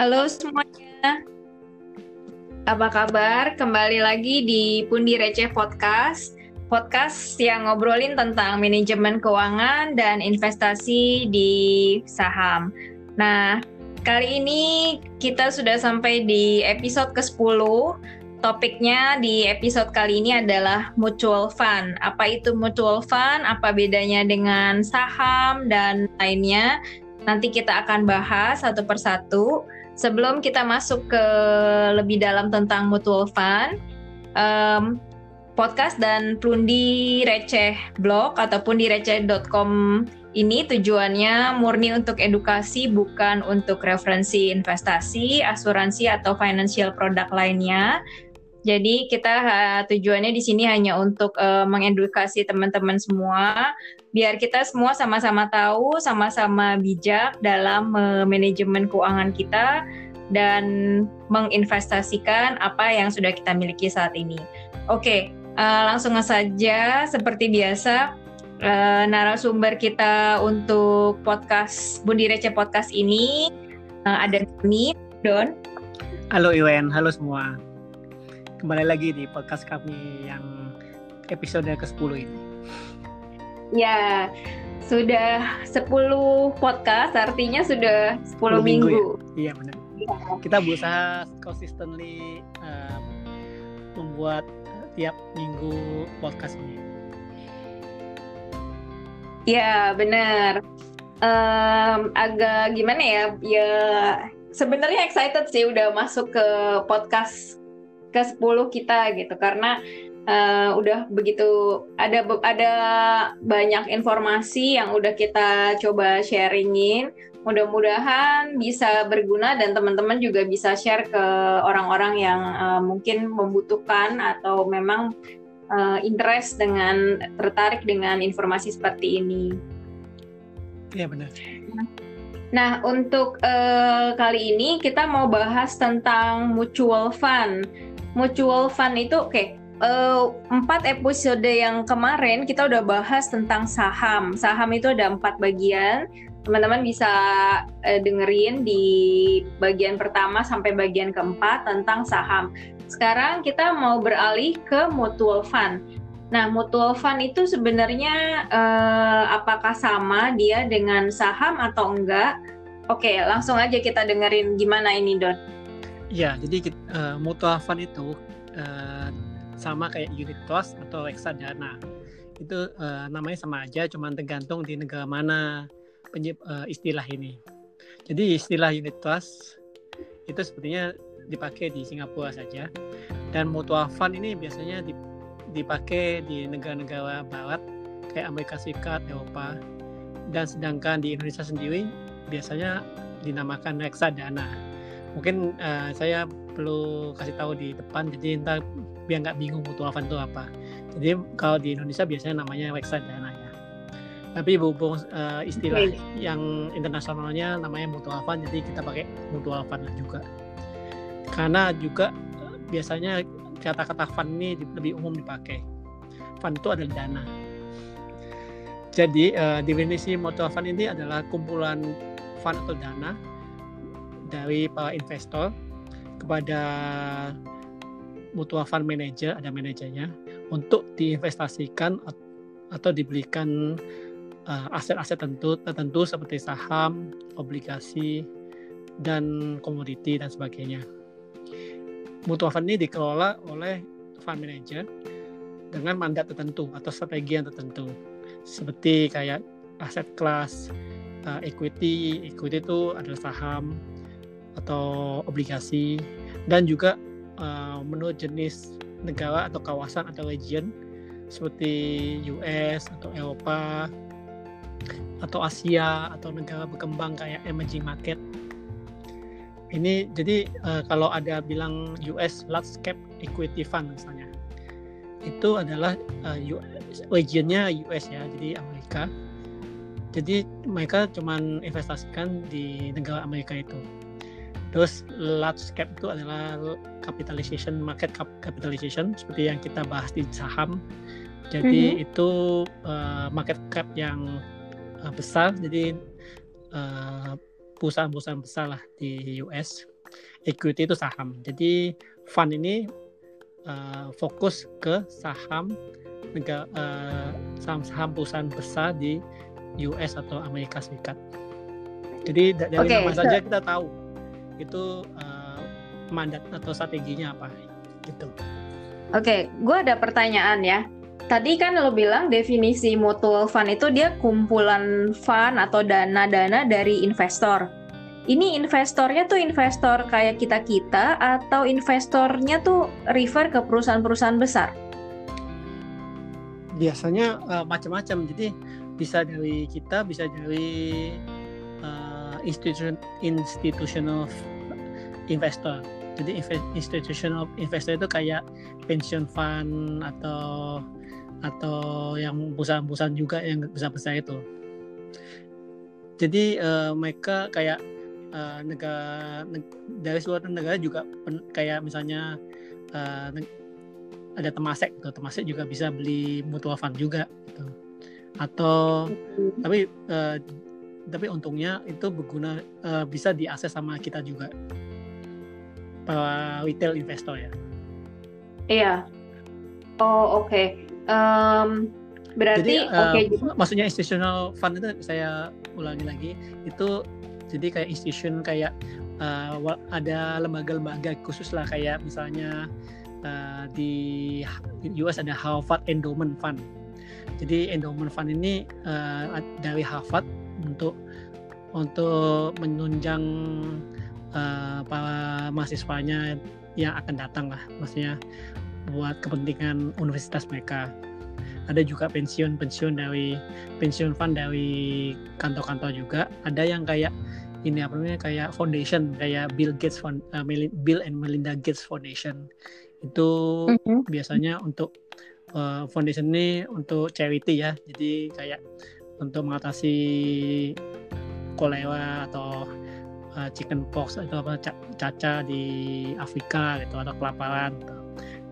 Halo semuanya. Apa kabar? Kembali lagi di Pundi Receh Podcast. Podcast yang ngobrolin tentang manajemen keuangan dan investasi di saham. Nah, kali ini kita sudah sampai di episode ke-10. Topiknya di episode kali ini adalah mutual fund. Apa itu mutual fund? Apa bedanya dengan saham dan lainnya? Nanti kita akan bahas satu persatu. Sebelum kita masuk ke lebih dalam tentang mutual fund, um, podcast dan Plundi Receh blog ataupun di receh.com ini tujuannya murni untuk edukasi bukan untuk referensi investasi, asuransi atau financial product lainnya. Jadi kita uh, tujuannya di sini hanya untuk uh, mengedukasi teman-teman semua biar kita semua sama-sama tahu, sama-sama bijak dalam uh, manajemen keuangan kita dan menginvestasikan apa yang sudah kita miliki saat ini. Oke, uh, langsung saja seperti biasa uh, narasumber kita untuk podcast Bundi Receh podcast ini uh, ada Doni, Don. Halo Iwen, halo semua kembali lagi di podcast kami yang episode ke-10 ini. Ya, sudah 10 podcast artinya sudah 10, 10 minggu. minggu. Ya? Iya benar. Ya. Kita berusaha consistently uh, membuat tiap minggu podcast ini. Ya, benar. Um, agak gimana ya? Ya sebenarnya excited sih udah masuk ke podcast ke 10 kita gitu karena uh, udah begitu ada ada banyak informasi yang udah kita coba sharingin mudah-mudahan bisa berguna dan teman-teman juga bisa share ke orang-orang yang uh, mungkin membutuhkan atau memang uh, interest dengan tertarik dengan informasi seperti ini. Iya benar. Nah, untuk uh, kali ini kita mau bahas tentang mutual fund mutual fund itu oke okay, eh, empat episode yang kemarin kita udah bahas tentang saham. Saham itu ada empat bagian. Teman-teman bisa uh, dengerin di bagian pertama sampai bagian keempat tentang saham. Sekarang kita mau beralih ke mutual fund. Nah, mutual fund itu sebenarnya uh, apakah sama dia dengan saham atau enggak? Oke, langsung aja kita dengerin gimana ini, Don. Ya, jadi uh, mutual fund itu uh, sama kayak unit trust atau reksadana. Itu uh, namanya sama aja, cuma tergantung di negara mana penyip, uh, istilah ini. Jadi istilah unit trust itu sepertinya dipakai di Singapura saja. Dan mutual fund ini biasanya dipakai di negara-negara barat kayak Amerika Serikat, Eropa. Dan sedangkan di Indonesia sendiri biasanya dinamakan reksadana mungkin uh, saya perlu kasih tahu di depan jadi entar biar nggak bingung mutual fund itu apa. Jadi kalau di Indonesia biasanya namanya reksadana ya tapi berhubung uh, istilah okay. yang internasionalnya namanya mutual fund jadi kita pakai mutual fund juga. Karena juga uh, biasanya kata-kata fund ini lebih umum dipakai. Fund itu adalah dana. Jadi uh, definisi mutual fund ini adalah kumpulan fund atau dana dari para investor kepada mutual fund manager ada manajernya untuk diinvestasikan atau dibelikan uh, aset-aset tertentu tertentu seperti saham, obligasi dan komoditi dan sebagainya. Mutual fund ini dikelola oleh fund manager dengan mandat tertentu atau strategi yang tertentu seperti kayak aset kelas uh, equity, equity itu adalah saham, atau obligasi dan juga uh, menurut jenis negara atau kawasan atau region seperti US atau Eropa atau Asia atau negara berkembang kayak emerging market. Ini jadi uh, kalau ada bilang US large cap equity fund misalnya, itu adalah uh, regionnya US ya, jadi Amerika. Jadi mereka cuman investasikan di negara Amerika itu. Terus large cap itu adalah capitalization market capitalization seperti yang kita bahas di saham. Jadi mm-hmm. itu uh, market cap yang uh, besar. Jadi uh, perusahaan-perusahaan besar lah di US. equity itu saham. Jadi fund ini uh, fokus ke saham negara uh, saham-saham perusahaan besar di US atau Amerika Serikat. Jadi dari okay. nama saja kita tahu itu uh, mandat atau strateginya apa gitu. Oke, okay, gue ada pertanyaan ya. Tadi kan lo bilang definisi mutual fund itu dia kumpulan fund atau dana-dana dari investor. Ini investornya tuh investor kayak kita-kita atau investornya tuh refer ke perusahaan-perusahaan besar? Biasanya uh, macam-macam. Jadi bisa dari kita, bisa dari uh, institution, institutional investor. Jadi institutional investor itu kayak pension fund atau atau yang perusahaan-perusahaan juga yang besar-besar itu. Jadi uh, mereka kayak uh, negara neg dari suatu negara juga pen, kayak misalnya uh, ada temasek gitu. Temasek juga bisa beli mutual fund juga gitu atau tapi uh, tapi untungnya itu berguna uh, bisa diakses sama kita juga para retail investor ya iya oh oke okay. um, berarti jadi, uh, okay, gitu. maksudnya institutional fund itu saya ulangi lagi itu jadi kayak institution kayak uh, ada lembaga-lembaga khusus lah kayak misalnya uh, di US ada Harvard Endowment Fund jadi endowment fund ini uh, dari Harvard untuk untuk menunjang uh, para mahasiswanya yang akan datang lah, maksudnya buat kepentingan universitas mereka. Ada juga pensiun-pensiun dari pensiun fund dari kantor-kantor juga. Ada yang kayak ini apa namanya kayak foundation kayak Bill Gates Fund, uh, Bill and Melinda Gates Foundation itu mm -hmm. biasanya untuk uh, foundation ini untuk charity ya jadi kayak untuk mengatasi kolera atau uh, chicken pox atau apa caca di Afrika gitu atau kelaparan gitu.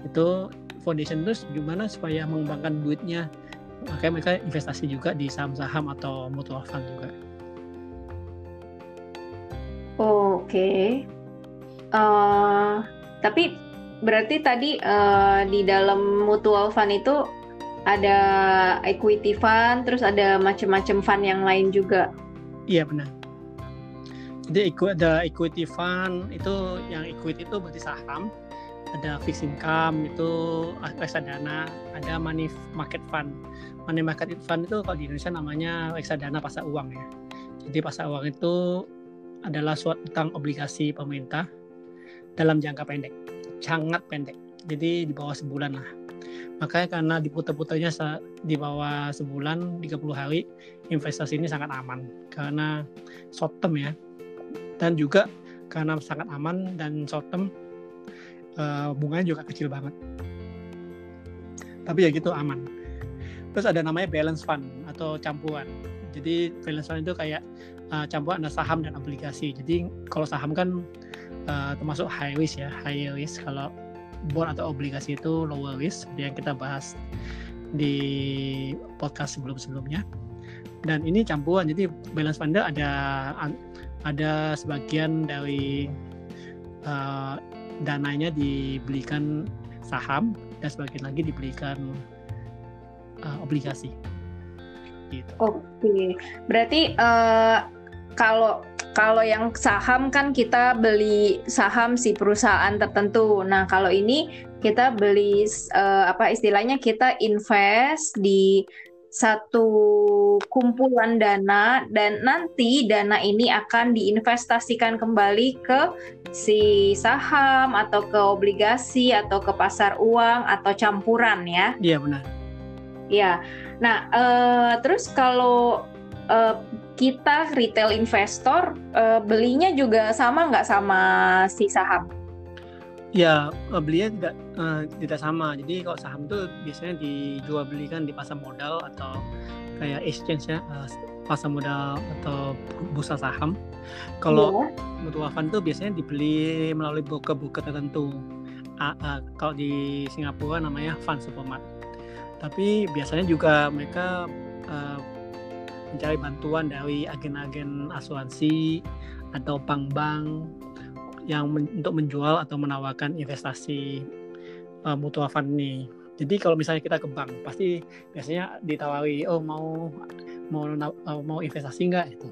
itu foundation itu gimana supaya mengembangkan duitnya makanya mereka investasi juga di saham-saham atau mutual fund juga oke okay. uh, eh, tapi berarti tadi uh, di dalam mutual fund itu ada equity fund, terus ada macam-macam fund yang lain juga. Iya benar. Jadi ada equity fund itu yang equity itu berarti saham, ada fixed income itu reksadana, ada money market fund. Money market fund itu kalau di Indonesia namanya reksadana pasar uang ya. Jadi pasar uang itu adalah suatu utang obligasi pemerintah dalam jangka pendek sangat pendek jadi di bawah sebulan lah makanya karena diputar-putarnya di bawah sebulan 30 hari investasi ini sangat aman karena short term ya dan juga karena sangat aman dan short term uh, bunganya juga kecil banget. Tapi ya gitu aman. Terus ada namanya balance fund atau campuran. Jadi balance fund itu kayak uh, campuran ada saham dan obligasi. Jadi kalau saham kan uh, termasuk high risk ya high risk. Kalau bond atau obligasi itu lower risk yang kita bahas di podcast sebelum-sebelumnya. Dan ini campuran. Jadi balance fund ada ada sebagian dari uh, dananya dibelikan saham dan sebagian lagi dibelikan uh, obligasi. Gitu. Oke, berarti uh, kalau kalau yang saham kan kita beli saham si perusahaan tertentu. Nah, kalau ini kita beli uh, apa istilahnya kita invest di satu kumpulan dana dan nanti dana ini akan diinvestasikan kembali ke si saham atau ke obligasi atau ke pasar uang atau campuran ya. Iya benar. Iya. Nah, uh, terus kalau uh, kita retail investor uh, belinya juga sama nggak sama si saham? Ya belinya tidak uh, tidak sama. Jadi kalau saham itu biasanya dijual belikan di pasar modal atau kayak exchange ya uh, pasar modal atau bursa saham. Kalau yeah. mutual fund itu biasanya dibeli melalui broker-broker tertentu. Uh, uh, kalau di Singapura namanya fund supermarket. Tapi biasanya juga mereka uh, mencari bantuan dari agen-agen asuransi atau bank-bank yang men, untuk menjual atau menawarkan investasi uh, mutual fund ini. Jadi kalau misalnya kita ke bank, pasti biasanya ditawari, oh mau mau uh, mau investasi enggak itu.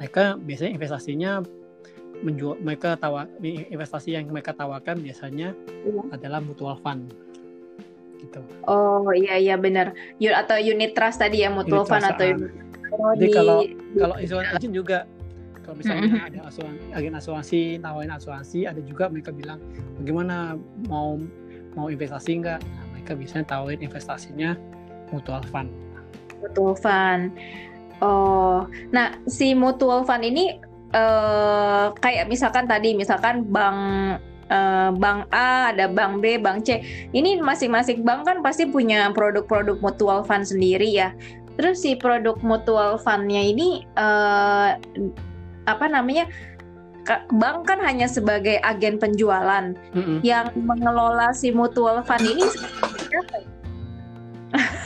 Mereka biasanya investasinya menjual mereka tawar investasi yang mereka tawarkan biasanya iya. adalah mutual fund gitu. Oh iya iya benar. Atau unit trust tadi ya mutual unit fund atau ah. unit Jadi di... kalau kalau insurance agent juga kalau misalnya mm -hmm. ada asuran, agen asuransi nawarin asuransi ada juga mereka bilang bagaimana mau mau investasi enggak nah, mereka biasanya tawarin investasinya mutual fund mutual fund oh nah si mutual fund ini uh, kayak misalkan tadi misalkan bank uh, bank A, ada bank B, bank C. Ini masing-masing bank kan pasti punya produk-produk mutual fund sendiri ya. Terus si produk mutual fundnya ini uh, apa namanya? Bank kan hanya sebagai agen penjualan mm-hmm. yang mengelola si mutual fund ini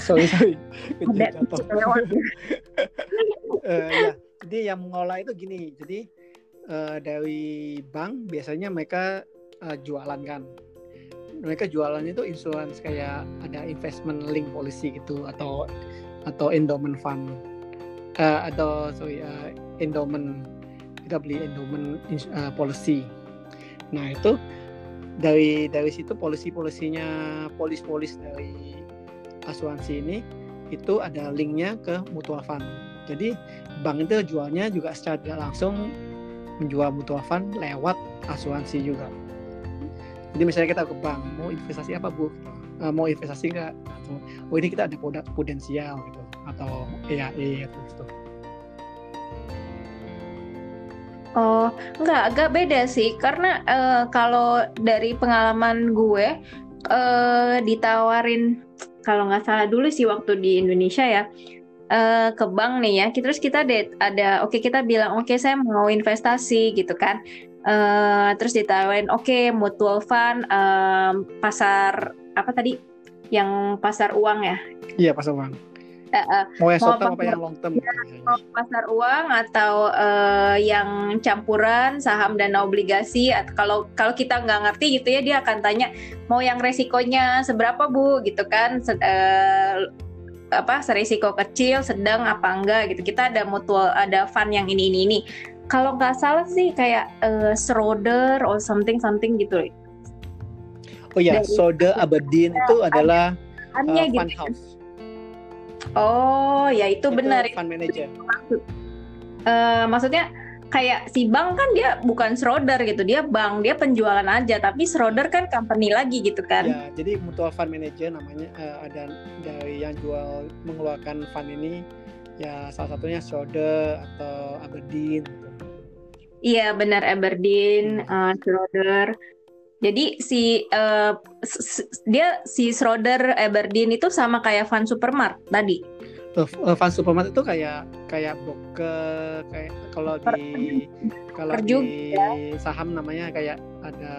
sorry sorry. Ada uh, ya. Jadi yang mengelola itu gini. Jadi uh, dari bank biasanya mereka uh, jualan kan mereka jualan itu insurance kayak ada investment link policy gitu atau atau endowment fund uh, atau sorry uh, endowment kita beli endowment uh, policy. Nah itu dari dari situ polisi-polisinya polis-polis dari asuransi ini itu ada linknya ke mutual fund. Jadi bank itu jualnya juga secara tidak langsung menjual mutual fund lewat asuransi juga. Jadi misalnya kita ke bank mau investasi apa bu? Uh, mau investasi nggak? Oh ini kita ada produk potensial gitu atau EAE gitu. Oh, enggak, agak beda sih. Karena uh, kalau dari pengalaman gue, uh, ditawarin, kalau nggak salah dulu sih waktu di Indonesia ya, uh, ke bank nih ya. Terus kita ada, oke okay, kita bilang, oke okay, saya mau investasi gitu kan. Uh, terus ditawarin, oke okay, mutual fund, um, pasar apa tadi yang pasar uang ya iya pasar uang uh, mau yang short term apa yang long term? ya, mau pasar uang atau uh, yang campuran saham dan obligasi kalau kalau kita nggak ngerti gitu ya dia akan tanya mau yang resikonya seberapa bu? Gitu kan uh, apa serisiko kecil sedang apa enggak gitu. Kita ada mutual ada fund yang ini ini ini. Kalau nggak salah sih kayak uh, Schroeder or something something gitu. Oh ya, Dari, Soda Aberdeen itu adalah uh, gitu. fund house. Oh, ya itu, itu benar. Fund manager. Maksud, uh, maksudnya kayak si bank kan dia bukan Schroeder gitu, dia bank, dia penjualan aja, tapi Schroeder kan company lagi gitu kan. Ya, jadi mutual fund manager namanya uh, ada dari yang jual mengeluarkan fund ini ya salah satunya Schroeder atau Aberdeen gitu. Iya benar Aberdeen, uh, Schroeder. Jadi si uh, dia si Schroeder Aberdeen itu sama kayak Van Supermart tadi. Tuh, uh, Van Supermart itu kayak kayak boke kayak kalau di kalau di saham namanya kayak ada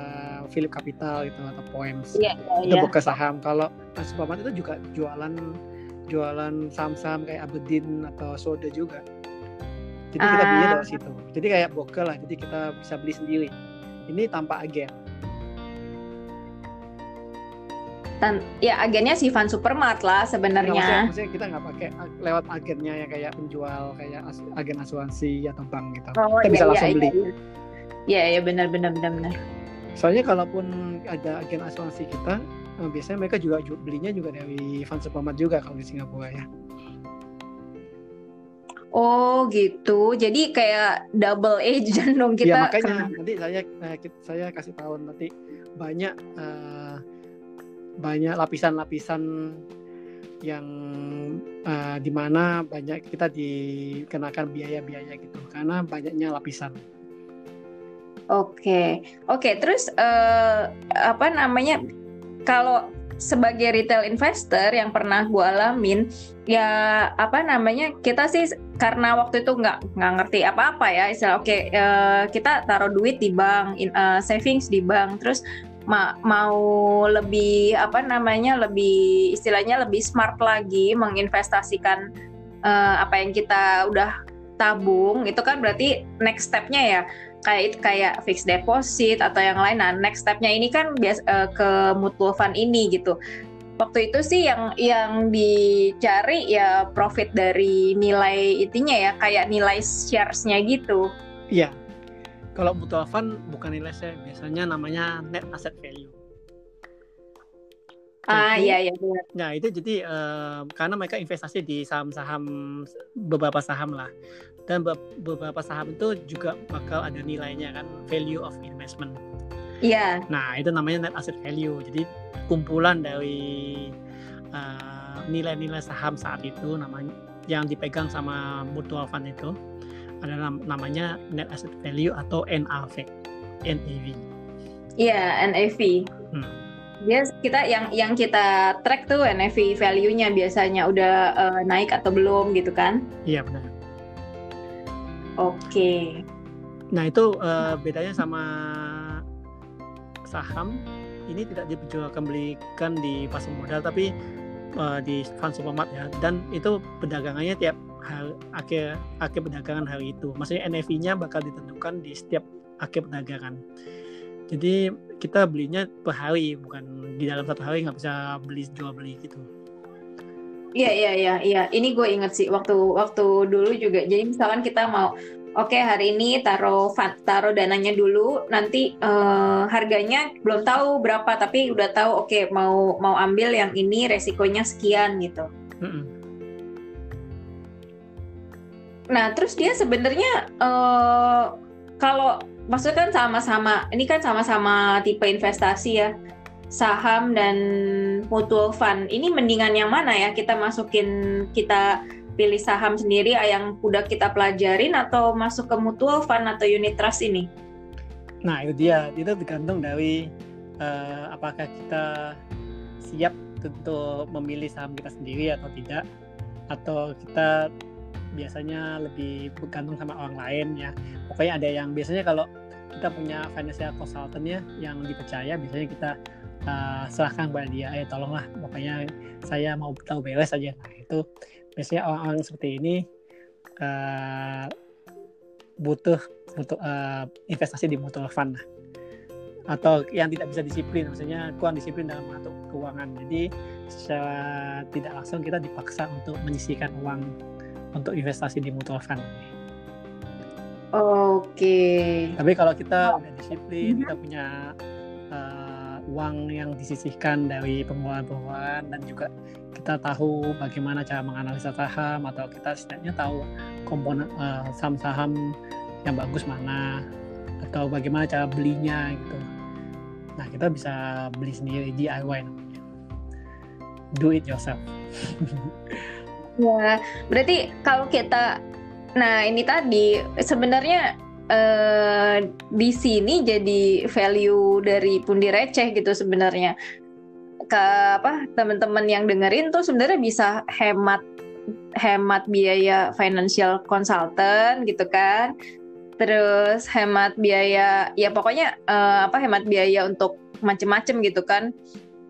Philip Capital gitu atau Poems. Iya, iya, itu iya. boke saham. Kalau Van Supermart itu juga jualan jualan saham-saham kayak Aberdeen atau Soda juga. Jadi kita beli dari ah. situ. Jadi kayak boke lah. Jadi kita bisa beli sendiri. Ini tanpa agen. Dan ya agennya si Van Supermart lah sebenarnya. Maksudnya, maksudnya kita nggak pakai lewat agennya yang kayak penjual kayak as, agen asuransi atau bank gitu. Oh, kita iya, bisa iya, langsung iya, beli. Iya, iya, iya benar benar benar benar. Soalnya kalaupun ada agen asuransi kita, eh, biasanya mereka juga belinya juga dari Van Supermart juga kalau di Singapura ya. Oh gitu, jadi kayak double agent dong kita. Ya makanya nanti saya eh, saya kasih tahu nanti banyak uh, banyak lapisan-lapisan yang uh, di mana banyak kita dikenakan biaya-biaya gitu karena banyaknya lapisan. Oke, okay. oke. Okay, terus uh, apa namanya? Kalau sebagai retail investor yang pernah gue alamin, ya apa namanya? Kita sih karena waktu itu nggak nggak ngerti apa-apa ya. Istilah oke, okay, uh, kita taruh duit di bank, in, uh, savings di bank, terus ma mau lebih apa namanya lebih istilahnya lebih smart lagi menginvestasikan uh, apa yang kita udah tabung itu kan berarti next stepnya ya kayak kayak fixed deposit atau yang lain. Nah, next stepnya ini kan bias uh, ke mutual fund ini gitu. Waktu itu sih yang yang dicari ya profit dari nilai itinya ya kayak nilai sharesnya gitu. Iya. Kalau mutual fund bukan nilai share, biasanya namanya net asset value. Ah iya iya Nah itu jadi uh, karena mereka investasi di saham-saham beberapa saham lah dan beberapa saham itu juga bakal ada nilainya kan value of investment. Iya. Yeah. Nah itu namanya net asset value. Jadi kumpulan dari uh, nilai-nilai saham saat itu namanya yang dipegang sama mutual fund itu ada namanya net asset value atau NAV. NAV. Iya yeah, NAV. Hmm dia kita yang yang kita track tuh NAV value-nya biasanya udah uh, naik atau belum gitu kan? Iya benar. Oke. Okay. Nah itu uh, bedanya sama saham ini tidak belikan di pasar modal tapi uh, di fund supermarket ya dan itu perdagangannya tiap hari akhir akhir perdagangan hari itu. Maksudnya NAV-nya bakal ditentukan di setiap akhir perdagangan. Jadi kita belinya per hari bukan di dalam satu hari nggak bisa beli jual beli gitu. Iya iya iya iya. Ini gue inget sih waktu waktu dulu juga. Jadi misalkan kita mau oke okay, hari ini taruh taruh dananya dulu nanti uh, harganya belum tahu berapa tapi udah tahu oke okay, mau mau ambil yang ini resikonya sekian gitu. Mm -mm. Nah terus dia sebenarnya uh, kalau maksudnya kan sama-sama ini kan sama-sama tipe investasi ya. Saham dan mutual fund. Ini mendingan yang mana ya? Kita masukin kita pilih saham sendiri yang udah kita pelajarin atau masuk ke mutual fund atau unit trust ini? Nah itu dia. Itu tergantung dari uh, apakah kita siap untuk memilih saham kita sendiri atau tidak. Atau kita biasanya lebih bergantung sama orang lain ya. Pokoknya ada yang biasanya kalau kita punya financial consultant ya yang dipercaya biasanya kita uh, serahkan kepada dia eh tolonglah pokoknya saya mau tahu beres aja. Nah, itu biasanya orang-orang seperti ini uh, butuh butuh uh, investasi di mutual fund lah atau yang tidak bisa disiplin maksudnya kurang disiplin dalam mengatur keuangan. Jadi secara tidak langsung kita dipaksa untuk menyisihkan uang untuk investasi di mutual fund. Oke. Tapi kalau kita udah disiplin, kita punya uh, uang yang disisihkan dari pengeluaran-pengeluaran dan juga kita tahu bagaimana cara menganalisa saham atau kita setidaknya tahu komponen uh, saham-saham yang bagus mana atau bagaimana cara belinya gitu. Nah kita bisa beli sendiri DIY namanya. Do it yourself. Ya, berarti kalau kita, nah ini tadi sebenarnya eh, di sini jadi value dari pundi receh gitu sebenarnya. Ke apa teman-teman yang dengerin tuh sebenarnya bisa hemat hemat biaya financial consultant gitu kan. Terus hemat biaya ya pokoknya eh, apa hemat biaya untuk macem-macem gitu kan.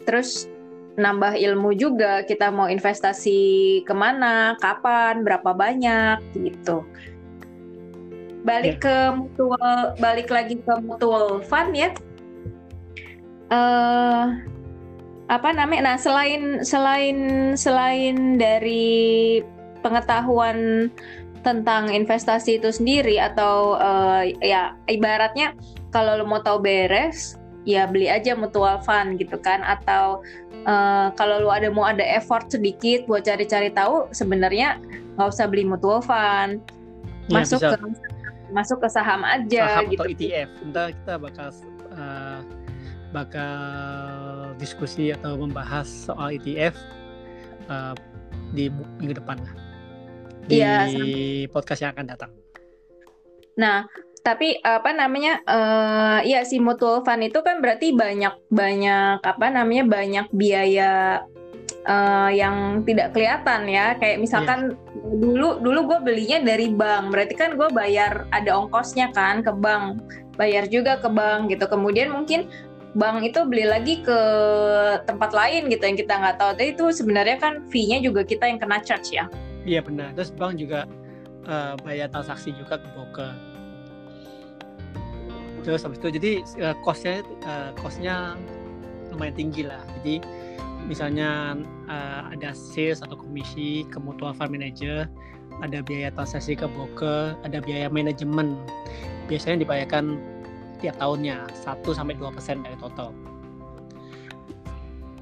Terus nambah ilmu juga kita mau investasi ke mana, kapan, berapa banyak gitu. Balik yeah. ke mutual, balik lagi ke mutual fund ya. Uh, apa namanya? Nah selain selain selain dari pengetahuan tentang investasi itu sendiri atau uh, ya ibaratnya kalau lo mau tahu beres ya beli aja mutual fund gitu kan atau uh, kalau lu ada mau ada effort sedikit buat cari-cari tahu sebenarnya nggak usah beli mutual fund ya, masuk bisa. ke masuk ke saham aja saham gitu. atau ETF Entah kita bakal uh, bakal diskusi atau membahas soal ETF uh, di minggu depan lah di ya, podcast yang akan datang. Nah, tapi apa namanya uh, ya si mutual fund itu kan berarti banyak banyak apa namanya banyak biaya uh, yang tidak kelihatan ya. Kayak misalkan yeah. dulu dulu gue belinya dari bank. Berarti kan gue bayar ada ongkosnya kan ke bank. Bayar juga ke bank gitu. Kemudian mungkin bank itu beli lagi ke tempat lain gitu yang kita nggak tahu. Tapi itu sebenarnya kan fee-nya juga kita yang kena charge ya. Iya benar. Terus bank juga uh, bayar transaksi juga ke broker terus habis itu jadi uh, costnya uh, costnya lumayan tinggi lah. Jadi misalnya uh, ada sales atau komisi ke mutual fund manager ada biaya transaksi ke broker ada biaya manajemen. Biasanya dibayarkan tiap tahunnya 1 sampai 2% dari total.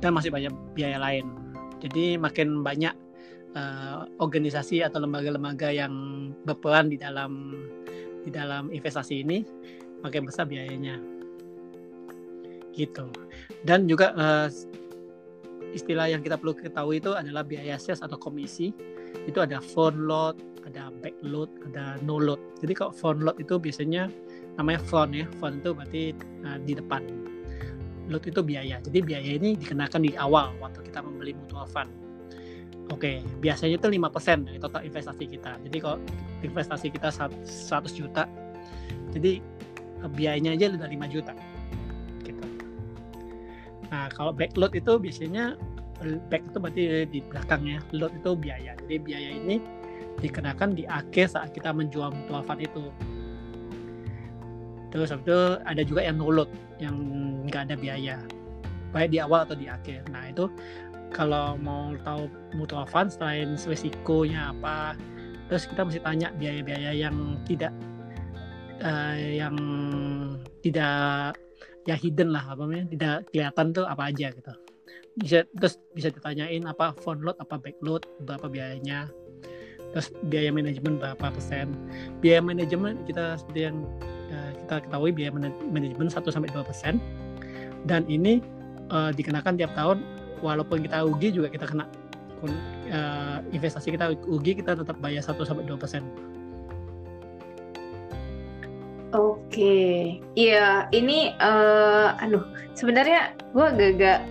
Dan masih banyak biaya lain. Jadi makin banyak uh, organisasi atau lembaga-lembaga yang berperan di dalam di dalam investasi ini makin besar biayanya. Gitu. Dan juga uh, istilah yang kita perlu ketahui itu adalah biaya sales atau komisi. Itu ada front load ada back load ada no load. Jadi kalau front load itu biasanya namanya front ya. Front itu berarti uh, di depan. Load itu biaya. Jadi biaya ini dikenakan di awal waktu kita membeli mutual fund. Oke, biasanya itu 5% dari total investasi kita. Jadi kalau investasi kita 100 juta, jadi biayanya aja udah 5 juta. Gitu. Nah, kalau backload itu biasanya eh, back itu berarti di belakangnya, load itu biaya. Jadi biaya ini dikenakan di akhir saat kita menjual mutual fund itu. Terus habis itu ada juga yang no load, yang nggak ada biaya, baik di awal atau di akhir. Nah itu kalau mau tahu mutual fund selain resikonya apa terus kita mesti tanya biaya-biaya yang tidak uh, yang tidak ya hidden lah apa namanya tidak kelihatan tuh apa aja gitu. Bisa terus bisa ditanyain apa front load apa back load berapa biayanya. Terus biaya manajemen berapa persen. Biaya manajemen kita seperti yang uh, kita ketahui biaya manajemen 1 sampai dua persen. Dan ini uh, dikenakan tiap tahun walaupun kita rugi juga kita kena uh, investasi kita rugi kita tetap bayar 1 sampai 2 persen. Oke, iya ini, uh, aduh sebenarnya gue agak-agak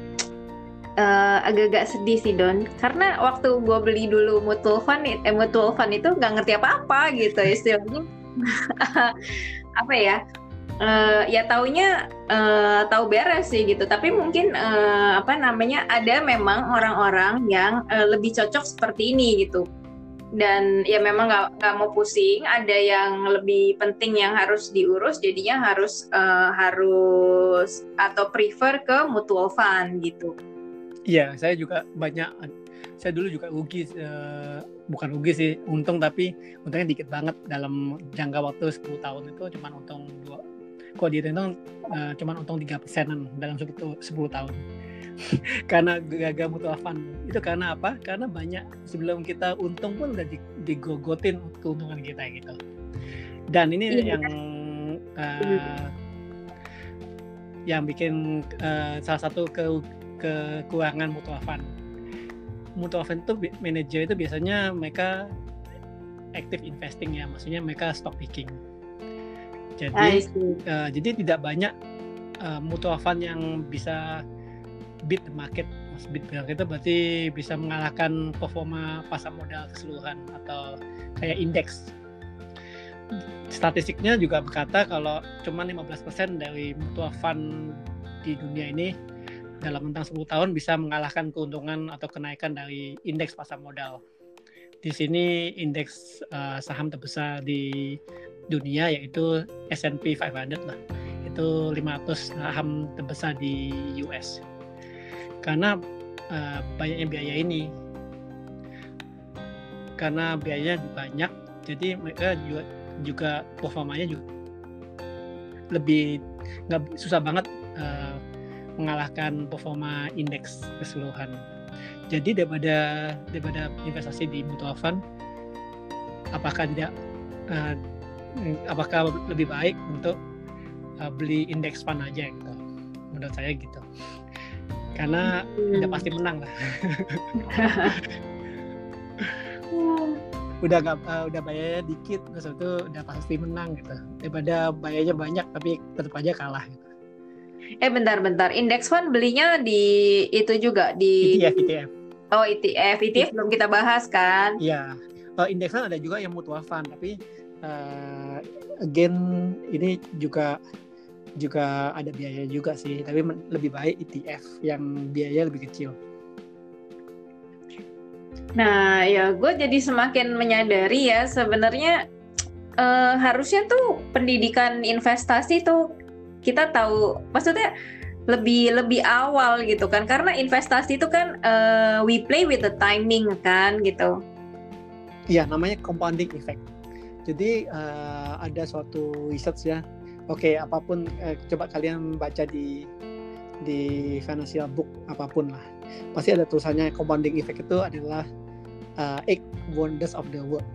uh, agak-agak sedih sih Don, karena waktu gue beli dulu mutual fund, eh, mutual fund itu nggak ngerti apa-apa gitu istilahnya, apa ya? uh, ya taunya uh, tahu beres sih gitu. Tapi mungkin uh, apa namanya ada memang orang-orang yang uh, lebih cocok seperti ini gitu dan ya memang nggak mau pusing. Ada yang lebih penting yang harus diurus jadinya harus uh, harus atau prefer ke mutual fund gitu. Iya saya juga banyak saya dulu juga rugi uh, bukan rugi sih untung tapi untungnya dikit banget dalam jangka waktu 10 tahun itu cuma untung dua kok di Tentong uh, cuma untung tiga persenan dalam 10, 10 tahun. Karena gagal mutual fund itu karena apa? Karena banyak sebelum kita untung pun udah digogotin keuntungan kita gitu. Dan ini iya. yang uh, yang bikin uh, salah satu ke kekurangan mutual fund mutual fund itu manajer itu biasanya mereka active investing ya. Maksudnya mereka stock picking jadi uh, jadi tidak banyak uh, mutual fund yang bisa beat the market. Mas beat the market itu berarti bisa mengalahkan performa pasar modal keseluruhan atau kayak indeks. Statistiknya juga berkata kalau cuma 15% dari mutual fund di dunia ini dalam rentang 10 tahun bisa mengalahkan keuntungan atau kenaikan dari indeks pasar modal. Di sini indeks uh, saham terbesar di dunia yaitu S&P 500 lah. Itu 500 saham terbesar di US karena uh, banyaknya biaya ini. Karena biayanya banyak jadi mereka juga juga performanya juga lebih nggak susah banget uh, mengalahkan performa indeks keseluruhan. Jadi daripada daripada investasi di mutual fund apakah tidak uh, apakah lebih baik untuk uh, beli indeks fund aja gitu? Menurut saya gitu. Karena hmm. udah pasti menang lah. Udah nggak uh, udah bayarnya dikit terus itu udah pasti menang gitu. Daripada bayarnya banyak tapi tetap aja kalah gitu. eh bentar-bentar indeks fund belinya di itu juga di ETF ETF oh ETF ETF belum kita bahas kan? Iya. Uh, indeks fund ada juga yang mutual fund tapi uh, again ini juga juga ada biaya juga sih tapi lebih baik ETF yang biaya lebih kecil nah ya gue jadi semakin menyadari ya sebenarnya uh, harusnya tuh pendidikan investasi tuh kita tahu maksudnya lebih lebih awal gitu kan karena investasi itu kan uh, we play with the timing kan gitu. Iya namanya compounding effect. Jadi uh, ada suatu research ya. Oke apa pun uh, coba kalian baca di di financial book apa pun lah pasti ada tulisannya compounding effect itu adalah uh, eight wonders of the world.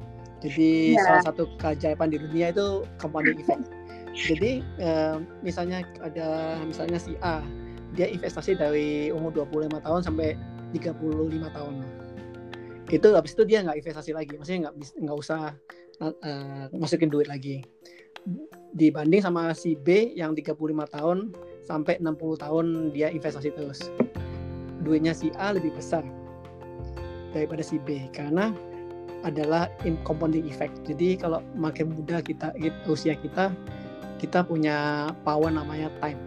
Jadi yeah. salah satu keajaiban di dunia itu compounding effect. Jadi uh, misalnya ada misalnya si A, dia investasi dari umur 25 tahun sampai 35 tahun. Itu habis itu dia nggak investasi lagi, maksudnya nggak nggak usah uh, masukin duit lagi. Dibanding sama si B yang 35 tahun sampai 60 tahun dia investasi terus. Duitnya si A lebih besar daripada si B karena adalah compounding effect. Jadi kalau makin muda kita usia kita kita punya power namanya time.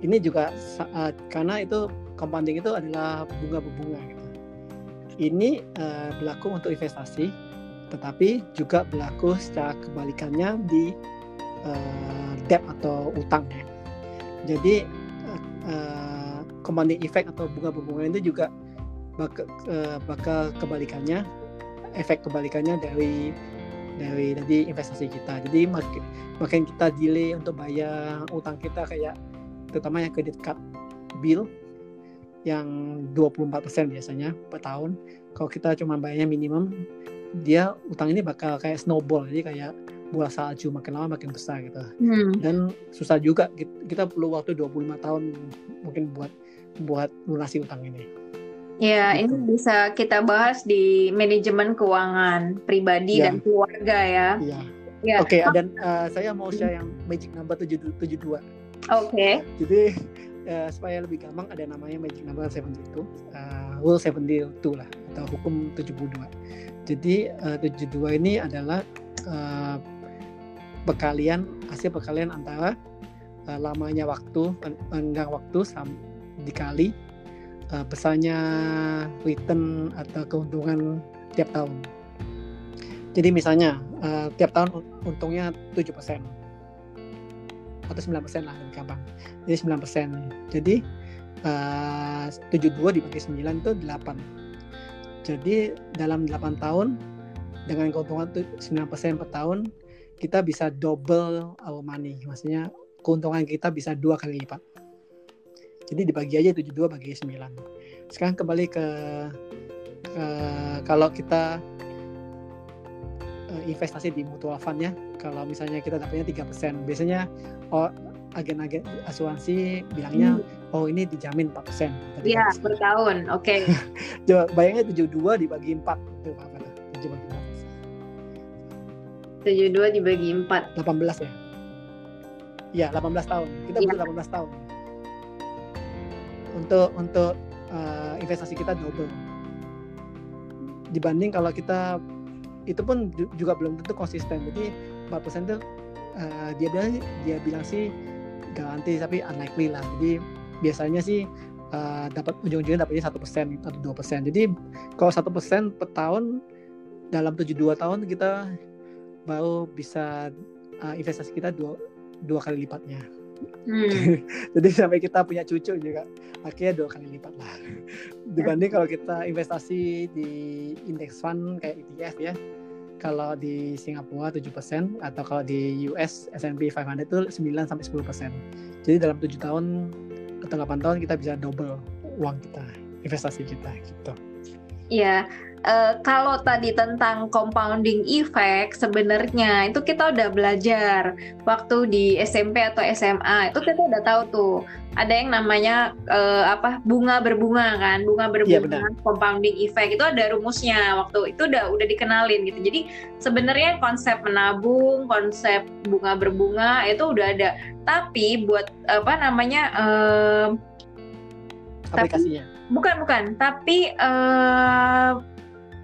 Ini juga saat karena itu compounding itu adalah bunga berbunga gitu. Ini uh, berlaku untuk investasi, tetapi juga berlaku secara kebalikannya di uh, debt atau utang. Jadi uh, uh, compounding effect atau bunga berbunga itu juga bakal, uh, bakal kebalikannya efek kebalikannya dari dari dari investasi kita. Jadi makin makin kita delay untuk bayar utang kita kayak terutama yang kredit card bill yang 24% biasanya per tahun. Kalau kita cuma bayarnya minimum, dia utang ini bakal kayak snowball. Jadi kayak bola salju makin lama makin besar gitu. Hmm. Dan susah juga kita perlu waktu 25 tahun mungkin buat buat lunasi utang ini. Ya, gitu. ini bisa kita bahas di manajemen keuangan pribadi ya. dan keluarga ya. Iya. Ya. Oke, okay, dan uh, saya mau share yang magic number 772. Oke. Okay. Jadi uh, supaya lebih gampang ada namanya magic number 72, uh, rule 72 lah atau hukum 72. Jadi uh, 72 ini adalah uh, hasil perkalian antara uh, lamanya waktu, enggang waktu dikali uh, besarnya return atau keuntungan tiap tahun. Jadi misalnya uh, tiap tahun untungnya 7% atau 9% lah lebih gampang. Jadi 9%. Jadi uh, 72 dibagi 9 itu 8. Jadi dalam 8 tahun dengan keuntungan 9% per tahun kita bisa double our money. Maksudnya keuntungan kita bisa dua kali lipat. Jadi dibagi aja 72 bagi 9. Sekarang kembali ke, ke kalau kita uh, investasi di mutual fund ya. Kalau misalnya kita dapatnya 3%, biasanya oh, agen-agen asuransi bilangnya hmm. oh ini dijamin 4%. Iya, per tahun. Oke. Okay. Coba bayangnya 72 dibagi 4 itu apa tuh? 7 bagi 4. 72 dibagi 4. 18 ya. Iya, 18 tahun. Kita ya. butuh 18 tahun untuk untuk uh, investasi kita double dibanding kalau kita itu pun juga belum tentu konsisten. Jadi 4% itu uh, dia bilang dia bilang sih garanti tapi unlikely lah. Jadi biasanya sih uh, dapat ujung-ujungnya dapatnya satu persen atau dua persen. Jadi kalau satu persen per tahun dalam 72 tahun kita baru bisa uh, investasi kita dua dua kali lipatnya Hmm. Jadi sampai kita punya cucu juga akhirnya dua kali lipat lah. Dibanding kalau kita investasi di index fund kayak ETF ya. Kalau di Singapura 7% atau kalau di US S&P 500 itu 9 sampai 10%. Jadi dalam 7 tahun atau 8 tahun kita bisa double uang kita, investasi kita gitu. Iya, uh, kalau tadi tentang compounding effect sebenarnya itu kita udah belajar waktu di SMP atau SMA itu kita udah tahu tuh ada yang namanya uh, apa bunga berbunga kan? Bunga berbunga ya, compounding effect. Itu ada rumusnya. Waktu itu udah udah dikenalin gitu. Jadi sebenarnya konsep menabung konsep bunga berbunga itu udah ada. Tapi buat apa namanya uh, aplikasinya? tapi, bukan bukan. Tapi uh,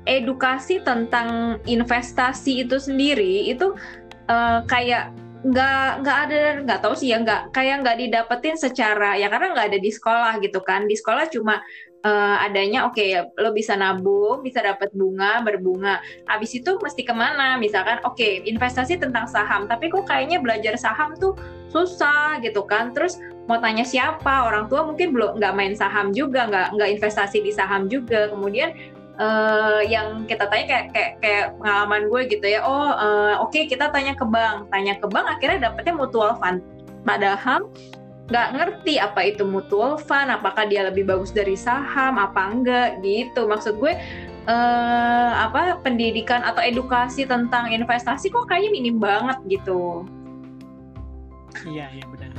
edukasi tentang investasi itu sendiri itu uh, kayak nggak nggak ada nggak tahu sih ya nggak kayak nggak didapetin secara ya karena nggak ada di sekolah gitu kan. Di sekolah cuma uh, adanya oke okay, lo bisa nabung bisa dapat bunga berbunga. Habis itu mesti ke mana? Misalkan oke okay, investasi tentang saham tapi kok kayaknya belajar saham tuh susah gitu kan. Terus mau tanya siapa? Orang tua mungkin belum nggak main saham juga nggak nggak investasi di saham juga. Kemudian uh, yang kita tanya kayak, kayak kayak pengalaman gue gitu ya oh uh, oke okay, kita tanya ke bank tanya ke bank akhirnya dapetnya mutual fund padahal nggak ngerti apa itu mutual fund, apakah dia lebih bagus dari saham, apa enggak gitu. Maksud gue eh, apa pendidikan atau edukasi tentang investasi kok kayaknya minim banget gitu. Iya iya benar.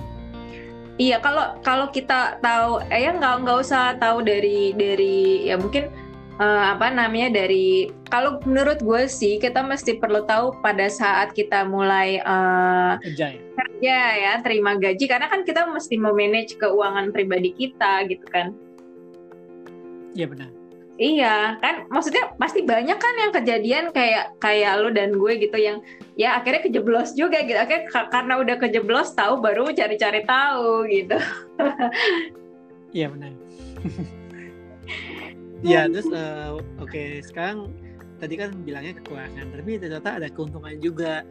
Iya kalau kalau kita tahu, eh ya nggak nggak usah tahu dari dari ya mungkin uh, apa namanya dari kalau menurut gue sih kita mesti perlu tahu pada saat kita mulai uh, kerja ya kerja ya terima gaji karena kan kita mesti memanage keuangan pribadi kita gitu kan iya benar Iya kan, maksudnya pasti banyak kan yang kejadian kayak kayak lu dan gue gitu yang ya akhirnya kejeblos juga gitu. Akhirnya karena udah kejeblos tahu baru cari-cari tahu gitu. Iya benar. Iya, terus uh, oke okay, sekarang tadi kan bilangnya kekurangan, tapi ternyata ada keuntungan juga.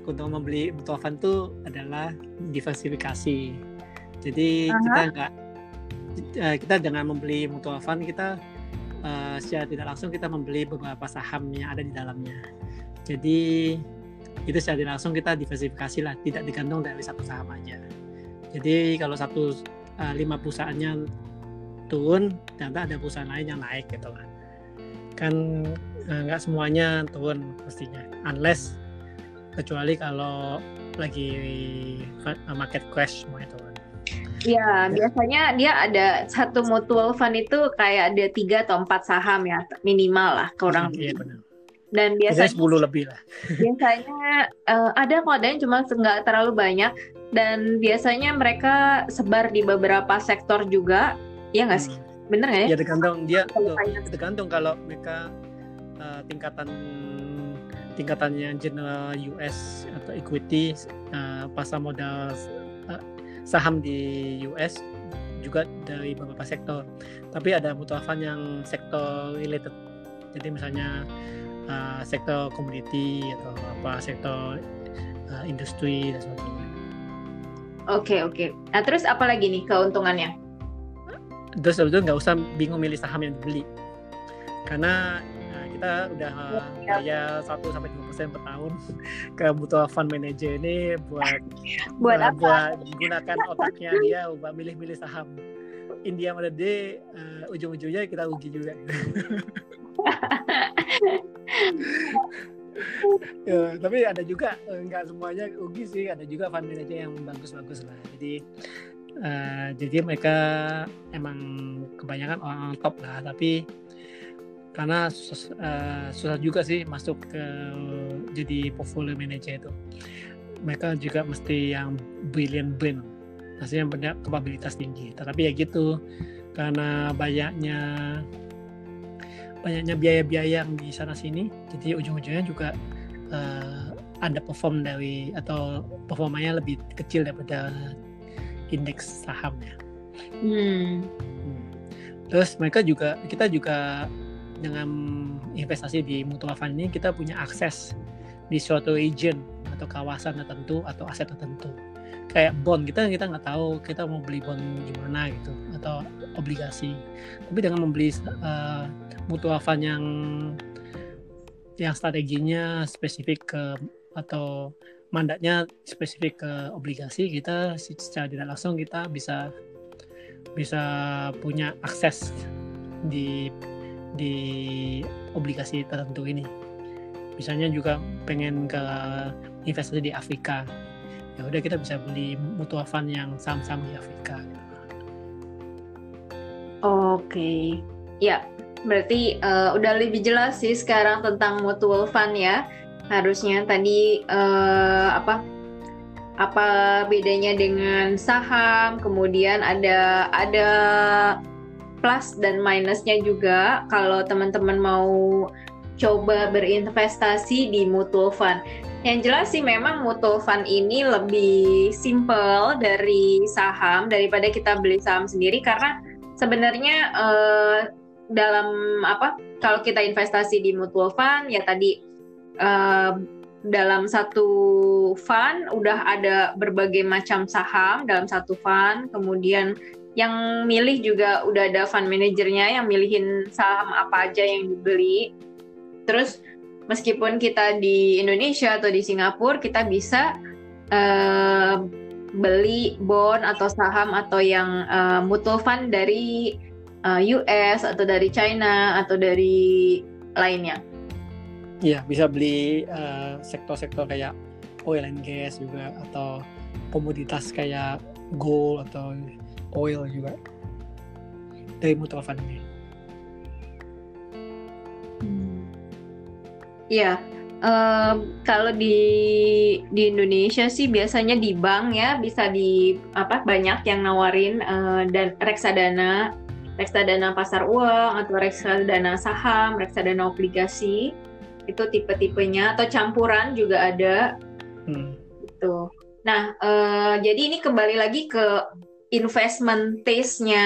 Keuntungan membeli mutual fund itu adalah diversifikasi. Jadi -huh. kita nggak uh, kita dengan membeli mutual fund kita uh, secara tidak langsung kita membeli beberapa saham yang ada di dalamnya. Jadi itu secara tidak langsung kita diversifikasi lah, tidak digantung dari satu saham aja. Jadi kalau satu uh, lima perusahaannya turun ternyata ada perusahaan lain yang naik gitu kan kan eh, nggak semuanya turun pastinya unless kecuali kalau lagi market crash semua itu kan Ya, biasanya dia ada satu mutual fund itu kayak ada tiga atau empat saham ya minimal lah kurang Iya benar. Dan biasanya sepuluh lebih lah. Biasanya uh, ada kok ada yang cuma nggak terlalu banyak dan biasanya mereka sebar di beberapa sektor juga Iya nggak sih? Hmm. Bener nggak ya? Ya tergantung dia tuh, tergantung kalau mereka uh, tingkatan tingkatannya general US atau equity uh, pasar modal uh, saham di US juga dari beberapa sektor. Tapi ada mutual fund yang sektor related. Jadi misalnya uh, sektor komoditi atau apa sektor uh, industri dan sebagainya. Oke okay, oke. Okay. Nah terus apa lagi nih keuntungannya? Terus sebetulnya nggak usah bingung milih saham yang dibeli. Karena nah, kita udah bayar satu sampai dua persen per tahun ke mutual fund manager ini buat buat uh, apa? buat gunakan otaknya dia buat milih-milih saham. India mana deh uh, ujung-ujungnya kita rugi juga. Ya, tapi ada juga eh, nggak semuanya rugi sih ada juga fund manager yang bagus-bagus lah. Jadi uh, jadi mereka emang kebanyakan orang top lah tapi karena uh, susah juga sih masuk ke jadi portfolio manager itu. Mereka juga mesti yang brilliant brain maksudnya punya kapabilitas tinggi. Tetapi ya gitu karena banyaknya banyaknya biaya-biaya yang di sana sini jadi ujung-ujungnya juga uh, ada perform dari atau performanya lebih kecil daripada indeks sahamnya. Hmm. hmm. Terus mereka juga kita juga dengan investasi di mutual fund ini kita punya akses di suatu region atau kawasan tertentu atau aset tertentu. Kayak bond kita kita nggak tahu kita mau beli bond di mana gitu atau obligasi. Tapi dengan membeli uh, mutual fund yang yang strateginya spesifik ke atau mandatnya spesifik ke obligasi kita secara tidak langsung kita bisa bisa punya akses di di obligasi tertentu ini. Misalnya juga pengen ke investasi di Afrika. Ya udah kita bisa beli mutual fund yang saham-saham di Afrika. Oke, ya berarti uh, udah lebih jelas sih sekarang tentang mutual fund ya harusnya tadi uh, apa apa bedanya dengan saham kemudian ada ada plus dan minusnya juga. Kalau teman-teman mau coba berinvestasi di mutual fund. Yang jelas sih memang mutual fund ini lebih simple dari saham daripada kita beli saham sendiri. Karena sebenarnya uh, dalam apa kalau kita investasi di mutual fund ya tadi dalam satu fund udah ada berbagai macam saham dalam satu fund kemudian yang milih juga udah ada fund manajernya yang milihin saham apa aja yang dibeli terus meskipun kita di Indonesia atau di Singapura kita bisa uh, beli bond atau saham atau yang uh, mutual fund dari uh, eh, US atau dari China atau dari lainnya. Iya, bisa beli sektor-sektor uh, kayak oil and gas juga atau komoditas kayak gold atau oil juga dari mutual fund ini. Hmm. Iya, Um, kalau di di Indonesia sih biasanya di bank ya bisa di apa banyak yang nawarin uh, dan reksadana, reksadana pasar uang atau reksadana saham, reksadana obligasi itu tipe-tipenya atau campuran juga ada. Hmm. Gitu. Nah, uh, jadi ini kembali lagi ke investment taste-nya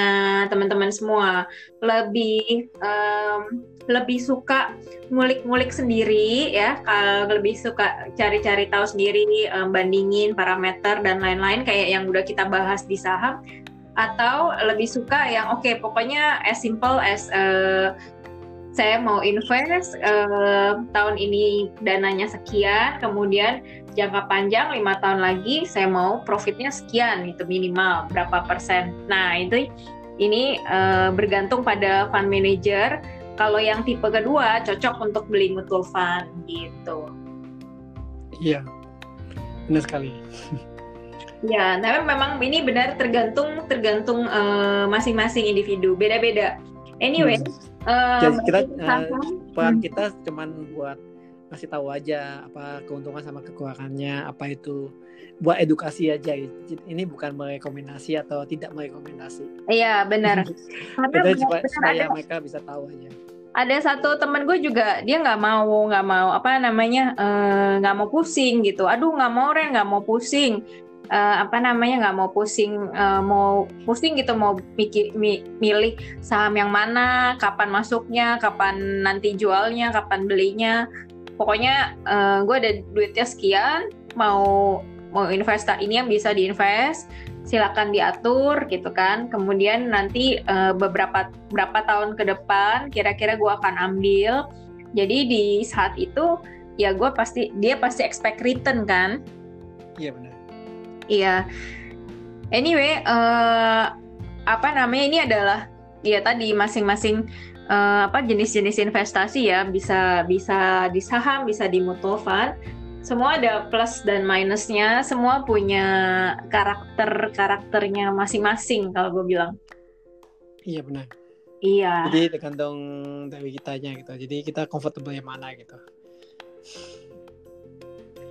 teman-teman semua lebih um, lebih suka ngulik-ngulik sendiri ya kalau lebih suka cari-cari tahu sendiri um, bandingin parameter dan lain-lain kayak yang udah kita bahas di saham atau lebih suka yang oke okay, pokoknya as simple as uh, saya mau invest uh, tahun ini dananya sekian, kemudian jangka panjang lima tahun lagi saya mau profitnya sekian itu minimal berapa persen. Nah itu ini uh, bergantung pada fund manager. Kalau yang tipe kedua cocok untuk beli mutual fund gitu. Iya, benar sekali. Ya, tapi memang ini benar tergantung tergantung uh, masing-masing individu, beda-beda. Anyway, hmm. Uh, kita uh, kita cuman buat kasih tahu aja apa keuntungan sama kekurangannya apa itu buat edukasi aja. Ini bukan merekomendasi atau tidak merekomendasi. Iya benar. Karena supaya, supaya mereka bisa tahu aja. Ada satu temen gue juga dia nggak mau nggak mau apa namanya eh, nggak uh, mau pusing gitu. Aduh nggak mau Ren nggak mau pusing uh, apa namanya nggak mau pusing uh, mau pusing gitu mau mi, milih saham yang mana kapan masuknya kapan nanti jualnya kapan belinya. Pokoknya uh, gue ada duitnya sekian mau mau invest ini yang bisa diinvest silakan diatur gitu kan. Kemudian nanti uh, beberapa berapa tahun ke depan kira-kira gue akan ambil. Jadi di saat itu ya gue pasti dia pasti expect return kan? Iya benar Iya. Anyway, uh, apa namanya ini adalah ya tadi masing-masing uh, apa jenis-jenis investasi ya bisa bisa di saham, bisa di mutual fund. Semua ada plus dan minusnya. Semua punya karakter karakternya masing-masing kalau gue bilang. Iya benar. Iya. Jadi tergantung dari kitanya gitu. Jadi kita comfortable yang mana gitu.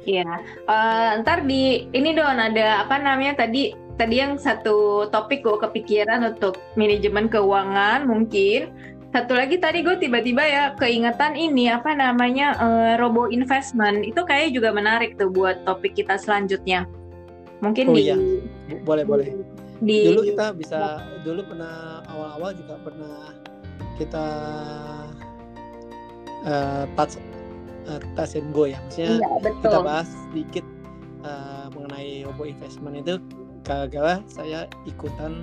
Iya, uh, ntar di ini dong ada apa namanya tadi tadi yang satu topik gue kepikiran untuk manajemen keuangan mungkin. Satu lagi tadi gue tiba-tiba ya keingetan ini apa namanya uh, robo investment. Itu kayak juga menarik tuh buat topik kita selanjutnya. Mungkin oh, di iya. boleh boleh. di, dulu kita bisa dulu pernah awal-awal juga pernah kita uh, touch uh, touch and go ya maksudnya iya, betul. kita bahas sedikit uh, mengenai Obo Investment itu gara-gara saya ikutan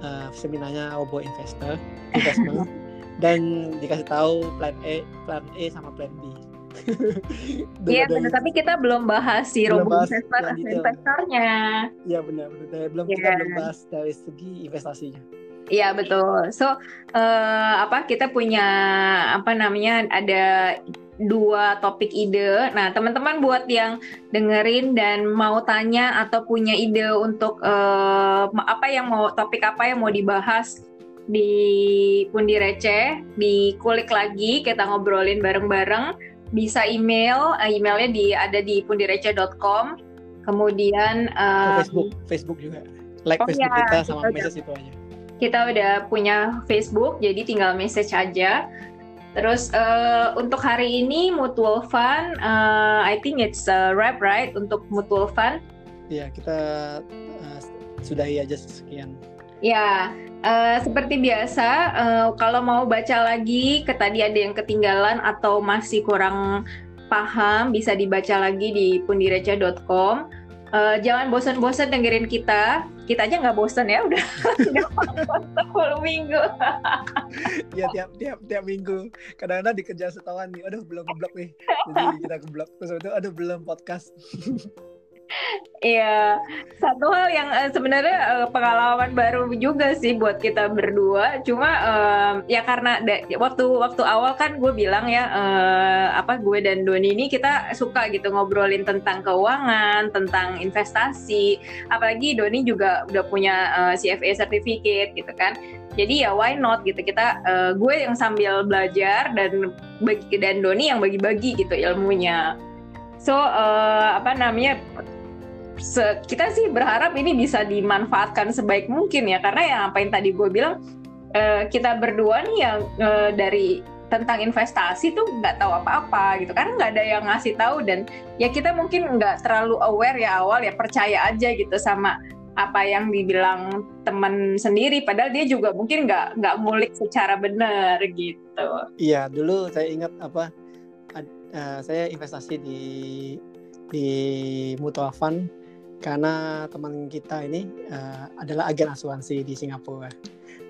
uh, seminarnya Obo Investor Investment dan dikasih tahu plan A, plan A sama plan B. Iya benar, tapi kita belum bahas si Robo Investor investornya. Iya benar, benar. Belum yeah. kita belum bahas dari segi investasinya. Iya betul. So uh, apa kita punya apa namanya ada dua topik ide. Nah, teman-teman buat yang dengerin dan mau tanya atau punya ide untuk uh, apa yang mau topik apa yang mau dibahas di Pundi Receh, dikulik lagi, kita ngobrolin bareng-bareng. Bisa email, uh, emailnya di ada di pundireceh.com. Kemudian uh, Facebook, Facebook juga. Like oh Facebook ya, kita sama message itu aja. Kita udah punya Facebook, jadi tinggal message aja Terus uh, untuk hari ini mutual fund, uh, I think it's a wrap right untuk mutual fund. Ya kita uh, sudahi aja sekian. Ya, Uh, seperti biasa, uh, kalau mau baca lagi, ke tadi ada yang ketinggalan atau masih kurang paham, bisa dibaca lagi di pundireca.com. Uh, jangan bosan-bosan dengerin kita. Kita aja nggak bosan ya, udah sepuluh minggu. ya tiap tiap tiap minggu. Kadang-kadang dikejar setahuan nih, aduh belum ngeblok nih. Jadi kita ngeblok terus itu aduh belum podcast. Iya, satu hal yang uh, sebenarnya uh, pengalaman baru juga sih buat kita berdua. Cuma uh, ya karena waktu waktu awal kan gue bilang ya uh, apa gue dan Doni ini kita suka gitu ngobrolin tentang keuangan, tentang investasi. Apalagi Doni juga udah punya uh, CFA certificate gitu kan. Jadi ya why not gitu kita uh, gue yang sambil belajar dan dan Doni yang bagi-bagi gitu ilmunya. So uh, apa namanya kita sih berharap ini bisa dimanfaatkan sebaik mungkin ya. Karena yang apa yang tadi gue bilang uh, kita berdua nih yang uh, dari tentang investasi tuh nggak tahu apa-apa gitu. Kan nggak ada yang ngasih tahu dan ya kita mungkin nggak terlalu aware ya awal ya percaya aja gitu sama apa yang dibilang teman sendiri. Padahal dia juga mungkin nggak nggak mulik secara benar gitu. Iya dulu saya ingat apa uh, saya investasi di di mutual fund karena teman kita ini uh, adalah agen asuransi di Singapura.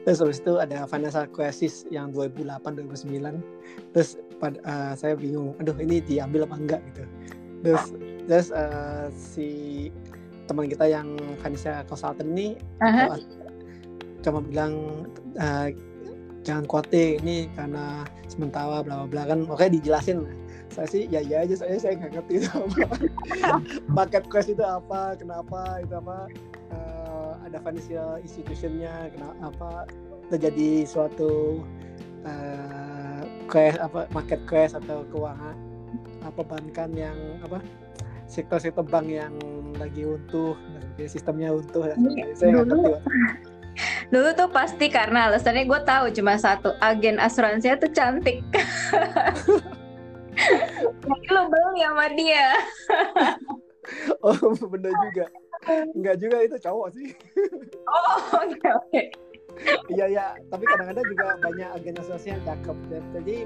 Terus habis itu ada financial crisis yang 2008-2009. Terus pada, uh, saya bingung, aduh ini diambil apa enggak gitu. Terus terus uh, si teman kita yang financial consultant ini uh-huh. cuma bilang uh, jangan khawatir ini karena sementara bla bla bla kan oke dijelasin saya sih ya ya aja saya saya nggak ngerti itu apa. Market crash itu apa kenapa itu apa uh, ada financial institutionnya kenapa apa terjadi suatu uh, crash apa market crash atau keuangan apa bankan yang apa sektor-sektor bank yang lagi untuh sistemnya untuh dan iya, saya nggak ngerti dulu tuh pasti karena alasannya gue tahu cuma satu agen asuransi itu cantik Jadi lo beli sama dia. oh bener juga. Enggak juga itu cowok sih. oh oke okay, oke. Okay. Iya ya, tapi kadang-kadang juga banyak agen asuransi yang cakep. Jadi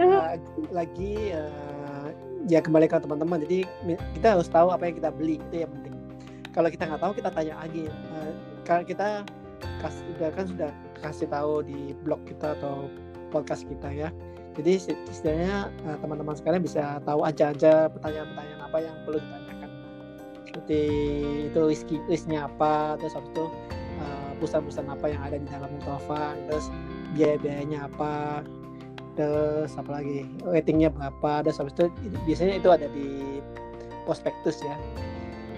uh, lagi uh, ya kembali ke teman-teman. Jadi kita harus tahu apa yang kita beli itu yang penting. Kalau kita nggak tahu kita tanya lagi. Uh, kalau kita kasih kan sudah kasih tahu di blog kita atau podcast kita ya jadi istilahnya uh, teman-teman sekalian bisa tahu aja-aja pertanyaan-pertanyaan apa yang perlu ditanyakan. Seperti itu list listnya apa, terus habis itu uh, perusahaan-perusahaan apa yang ada di dalam mutual terus biaya-biayanya apa, terus apa lagi ratingnya berapa, terus habis itu biasanya itu ada di prospektus ya.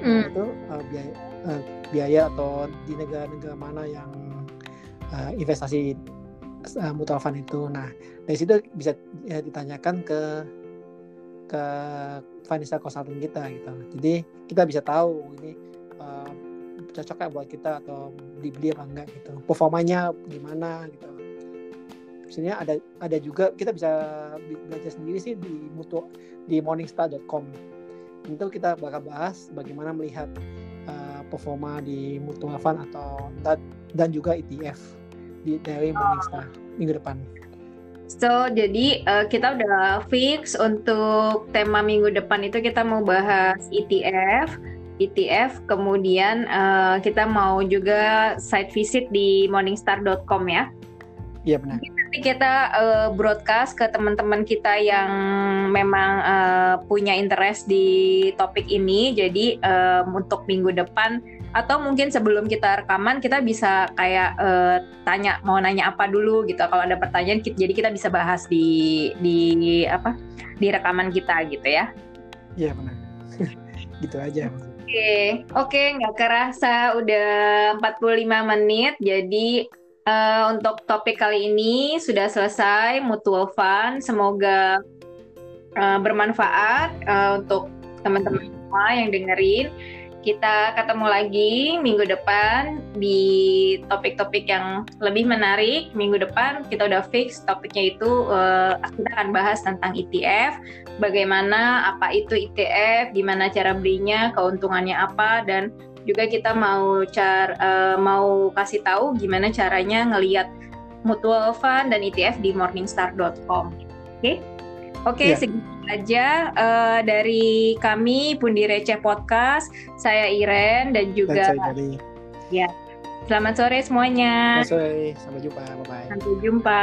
Nah, itu uh, biaya, uh, biaya atau di negara-negara mana yang uh, investasi uh, mutual fund itu. Nah, dari situ bisa ya, ditanyakan ke ke financial consultant kita gitu. Jadi kita bisa tahu ini uh, cocoknya buat kita atau beli-beli apa enggak gitu. Performanya gimana gitu. Misalnya ada ada juga kita bisa belajar sendiri sih di mutu di morningstar.com. Itu kita bakal bahas bagaimana melihat uh, performa di mutual fund atau dan juga ETF di dari Morningstar minggu depan. So, jadi uh, kita udah fix untuk tema minggu depan itu kita mau bahas ETF, ETF, kemudian uh, kita mau juga site visit di morningstar.com ya. Iya benar. Nanti kita uh, broadcast ke teman-teman kita yang memang uh, punya interest di topik ini. Jadi uh, untuk minggu depan atau mungkin sebelum kita rekaman kita bisa kayak uh, tanya mau nanya apa dulu gitu. Kalau ada pertanyaan kita, jadi kita bisa bahas di di apa di rekaman kita gitu ya. Iya benar. Gitu aja oke okay. oke okay, nggak kerasa udah 45 menit. Jadi uh, untuk topik kali ini sudah selesai mutual fund. Semoga uh, bermanfaat uh, untuk teman-teman semua yang dengerin kita ketemu lagi minggu depan di topik-topik yang lebih menarik. Minggu depan kita udah fix topiknya itu uh, kita akan bahas tentang ETF, bagaimana apa itu ETF, gimana cara belinya, keuntungannya apa dan juga kita mau car uh, mau kasih tahu gimana caranya ngelihat mutual fund dan ETF di morningstar.com. Oke. Okay? Oke, okay, yeah. segitu aja uh, dari kami Pundi Receh Podcast. Saya Iren dan juga dan saya Ya. Selamat sore semuanya. Selamat sore. Sampai jumpa. Bye bye. Sampai jumpa.